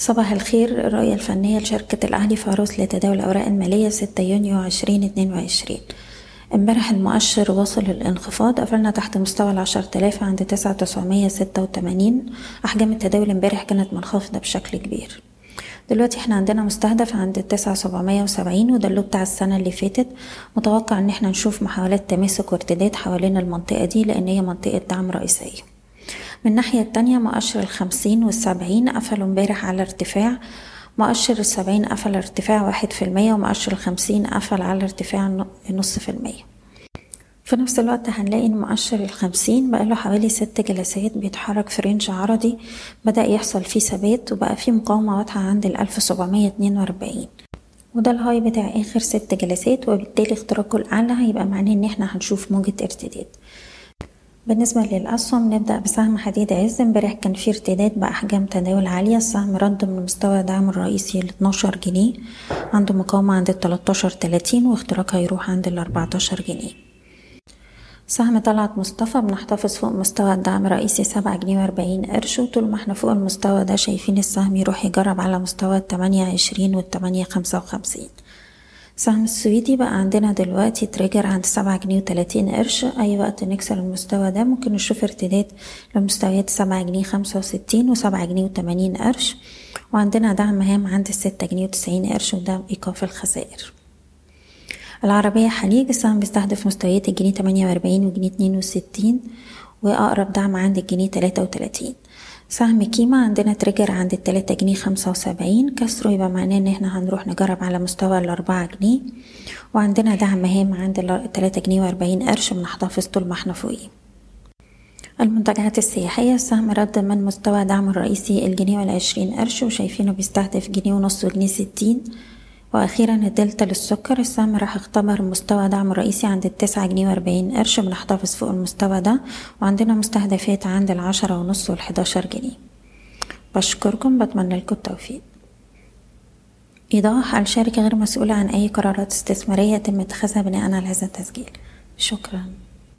صباح الخير الرؤية الفنية لشركة الأهلي فاروس لتداول الأوراق المالية 6 يونيو 2022 امبارح المؤشر وصل الانخفاض قفلنا تحت مستوى العشر تلاف عند تسعة تسعمية ستة وتمانين. أحجام التداول امبارح كانت منخفضة بشكل كبير. دلوقتي إحنا عندنا مستهدف عند التسعة سبعمية وسبعين وده اللي بتاع السنة اللي فاتت. متوقع إن إحنا نشوف محاولات تماسك وارتداد حوالين المنطقة دي لأن هي منطقة دعم رئيسية. من الناحية التانية مؤشر الخمسين والسبعين قفلوا امبارح على ارتفاع. مؤشر السبعين قفل ارتفاع واحد في المية ومؤشر الخمسين قفل على ارتفاع نص في المية. في نفس الوقت هنلاقي إن مؤشر الخمسين بقاله حوالي ست جلسات بيتحرك في range عرضي. بدأ يحصل فيه ثبات وبقى فيه مقاومة واضحة عند الألف سبعمية اتنين وأربعين. وده ال high بتاع آخر ست جلسات وبالتالي اختراقه الأعلى هيبقى معناه إن إحنا هنشوف موجة ارتداد. بالنسبة للأسهم نبدأ بسهم حديد عز. امبارح كان في ارتداد بأحجام تداول عالية. السهم رد من مستوى دعم الرئيسي ل 12 جنيه عنده مقاومة عند ال 13 30 واختراق هيروح عند ال 14 جنيه. سهم طلعت مصطفى بنحتفظ فوق مستوى الدعم الرئيسي سبعة جنيه وأربعين قرش وطول ما إحنا فوق المستوى ده شايفين السهم يروح يجرب على مستوى التمانية عشرين والتمانية خمسة وخمسين. سهم السويدي بقى عندنا دلوقتي تريجر عند سبعة جنيه وتلاتين قرش. أي وقت نكسر المستوى ده ممكن نشوف ارتداد لمستويات سبعة جنيه خمسة وستين وسبعة جنيه وتمانين قرش. وعندنا دعم هام عند الستة جنيه وتسعين قرش وده إيقاف الخسائر. العربية حليج السهم بيستهدف مستويات الجنيه تمانية وأربعين وجنيه اتنين وستين وأقرب دعم عند الجنيه تلاتة وتلاتين. سهم كيما عندنا تريجر عند التلاتة جنيه خمسة وسبعين كسره يبقى معناه إن إحنا هنروح نجرب على مستوى الأربعة جنيه. وعندنا دعم هام عند التلاتة جنيه وأربعين قرش بنحتفظ طول ما إحنا فوقيه. المنتجعات السياحية السهم رد من مستوى دعم الرئيسي الجنيه والعشرين قرش وشايفينه بيستهدف جنيه ونص وجنيه ستين. وأخيرا الدلتا للسكر. السهم راح اختبر مستوى دعم الرئيسي عند التسعة جنيه وأربعين قرش. بنحتفظ فوق المستوى ده. وعندنا مستهدفات عند العشرة ونص والحداشر جنيه. بشكركم. بتمنى لكم التوفيق. إيضاح الشركة غير مسؤولة عن أي قرارات استثمارية يتم اتخاذها بناء على هذا التسجيل. شكراً.